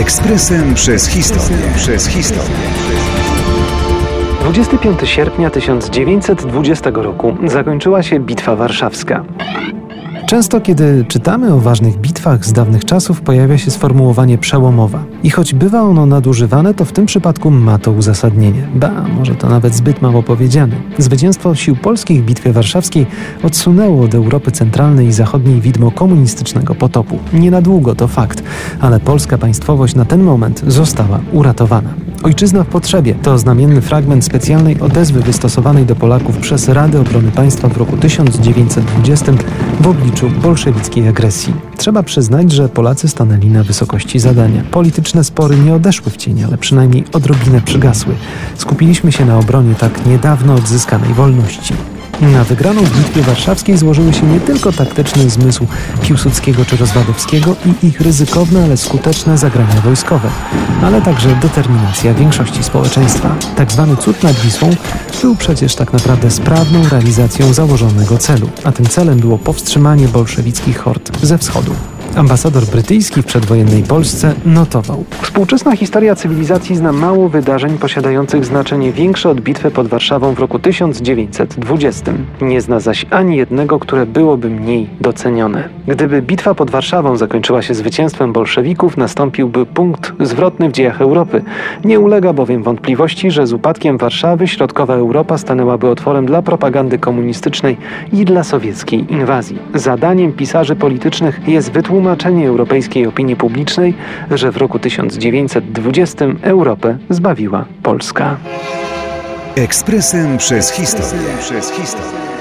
Ekspresem przez historię. Przez historię. 25 sierpnia 1920 roku zakończyła się Bitwa Warszawska. Często, kiedy czytamy o ważnych bitwach z dawnych czasów, pojawia się sformułowanie przełomowa. I choć bywa ono nadużywane, to w tym przypadku ma to uzasadnienie. Ba, może to nawet zbyt mało powiedziane. Zwycięstwo sił polskich w Bitwie Warszawskiej odsunęło od Europy Centralnej i Zachodniej widmo komunistycznego potopu. Nie na długo to fakt, ale polska państwowość na ten moment została uratowana. Ojczyzna w potrzebie to znamienny fragment specjalnej odezwy wystosowanej do Polaków przez Radę Obrony Państwa w roku 1920 w obliczu bolszewickiej agresji. Trzeba przyznać, że Polacy stanęli na wysokości zadania. Polityczne spory nie odeszły w cień, ale przynajmniej odrobinę przygasły. Skupiliśmy się na obronie tak niedawno odzyskanej wolności. Na wygraną w Bitwie Warszawskiej złożyły się nie tylko taktyczny zmysł Piłsudskiego czy Rozwadowskiego i ich ryzykowne, ale skuteczne zagrania wojskowe, ale także determinacja większości społeczeństwa. Tak zwany cud nad Wisłą był przecież tak naprawdę sprawną realizacją założonego celu, a tym celem było powstrzymanie bolszewickich hord ze wschodu. Ambasador brytyjski w przedwojennej Polsce notował. Współczesna historia cywilizacji zna mało wydarzeń posiadających znaczenie większe od bitwy pod Warszawą w roku 1920. Nie zna zaś ani jednego, które byłoby mniej docenione. Gdyby bitwa pod Warszawą zakończyła się zwycięstwem bolszewików, nastąpiłby punkt zwrotny w dziejach Europy. Nie ulega bowiem wątpliwości, że z upadkiem Warszawy środkowa Europa stanęłaby otworem dla propagandy komunistycznej i dla sowieckiej inwazji. Zadaniem pisarzy politycznych jest wytłumaczenie wytłumaczenie europejskiej opinii publicznej, że w roku 1920 Europę zbawiła Polska. Ekspresem przez historię. Przez historię.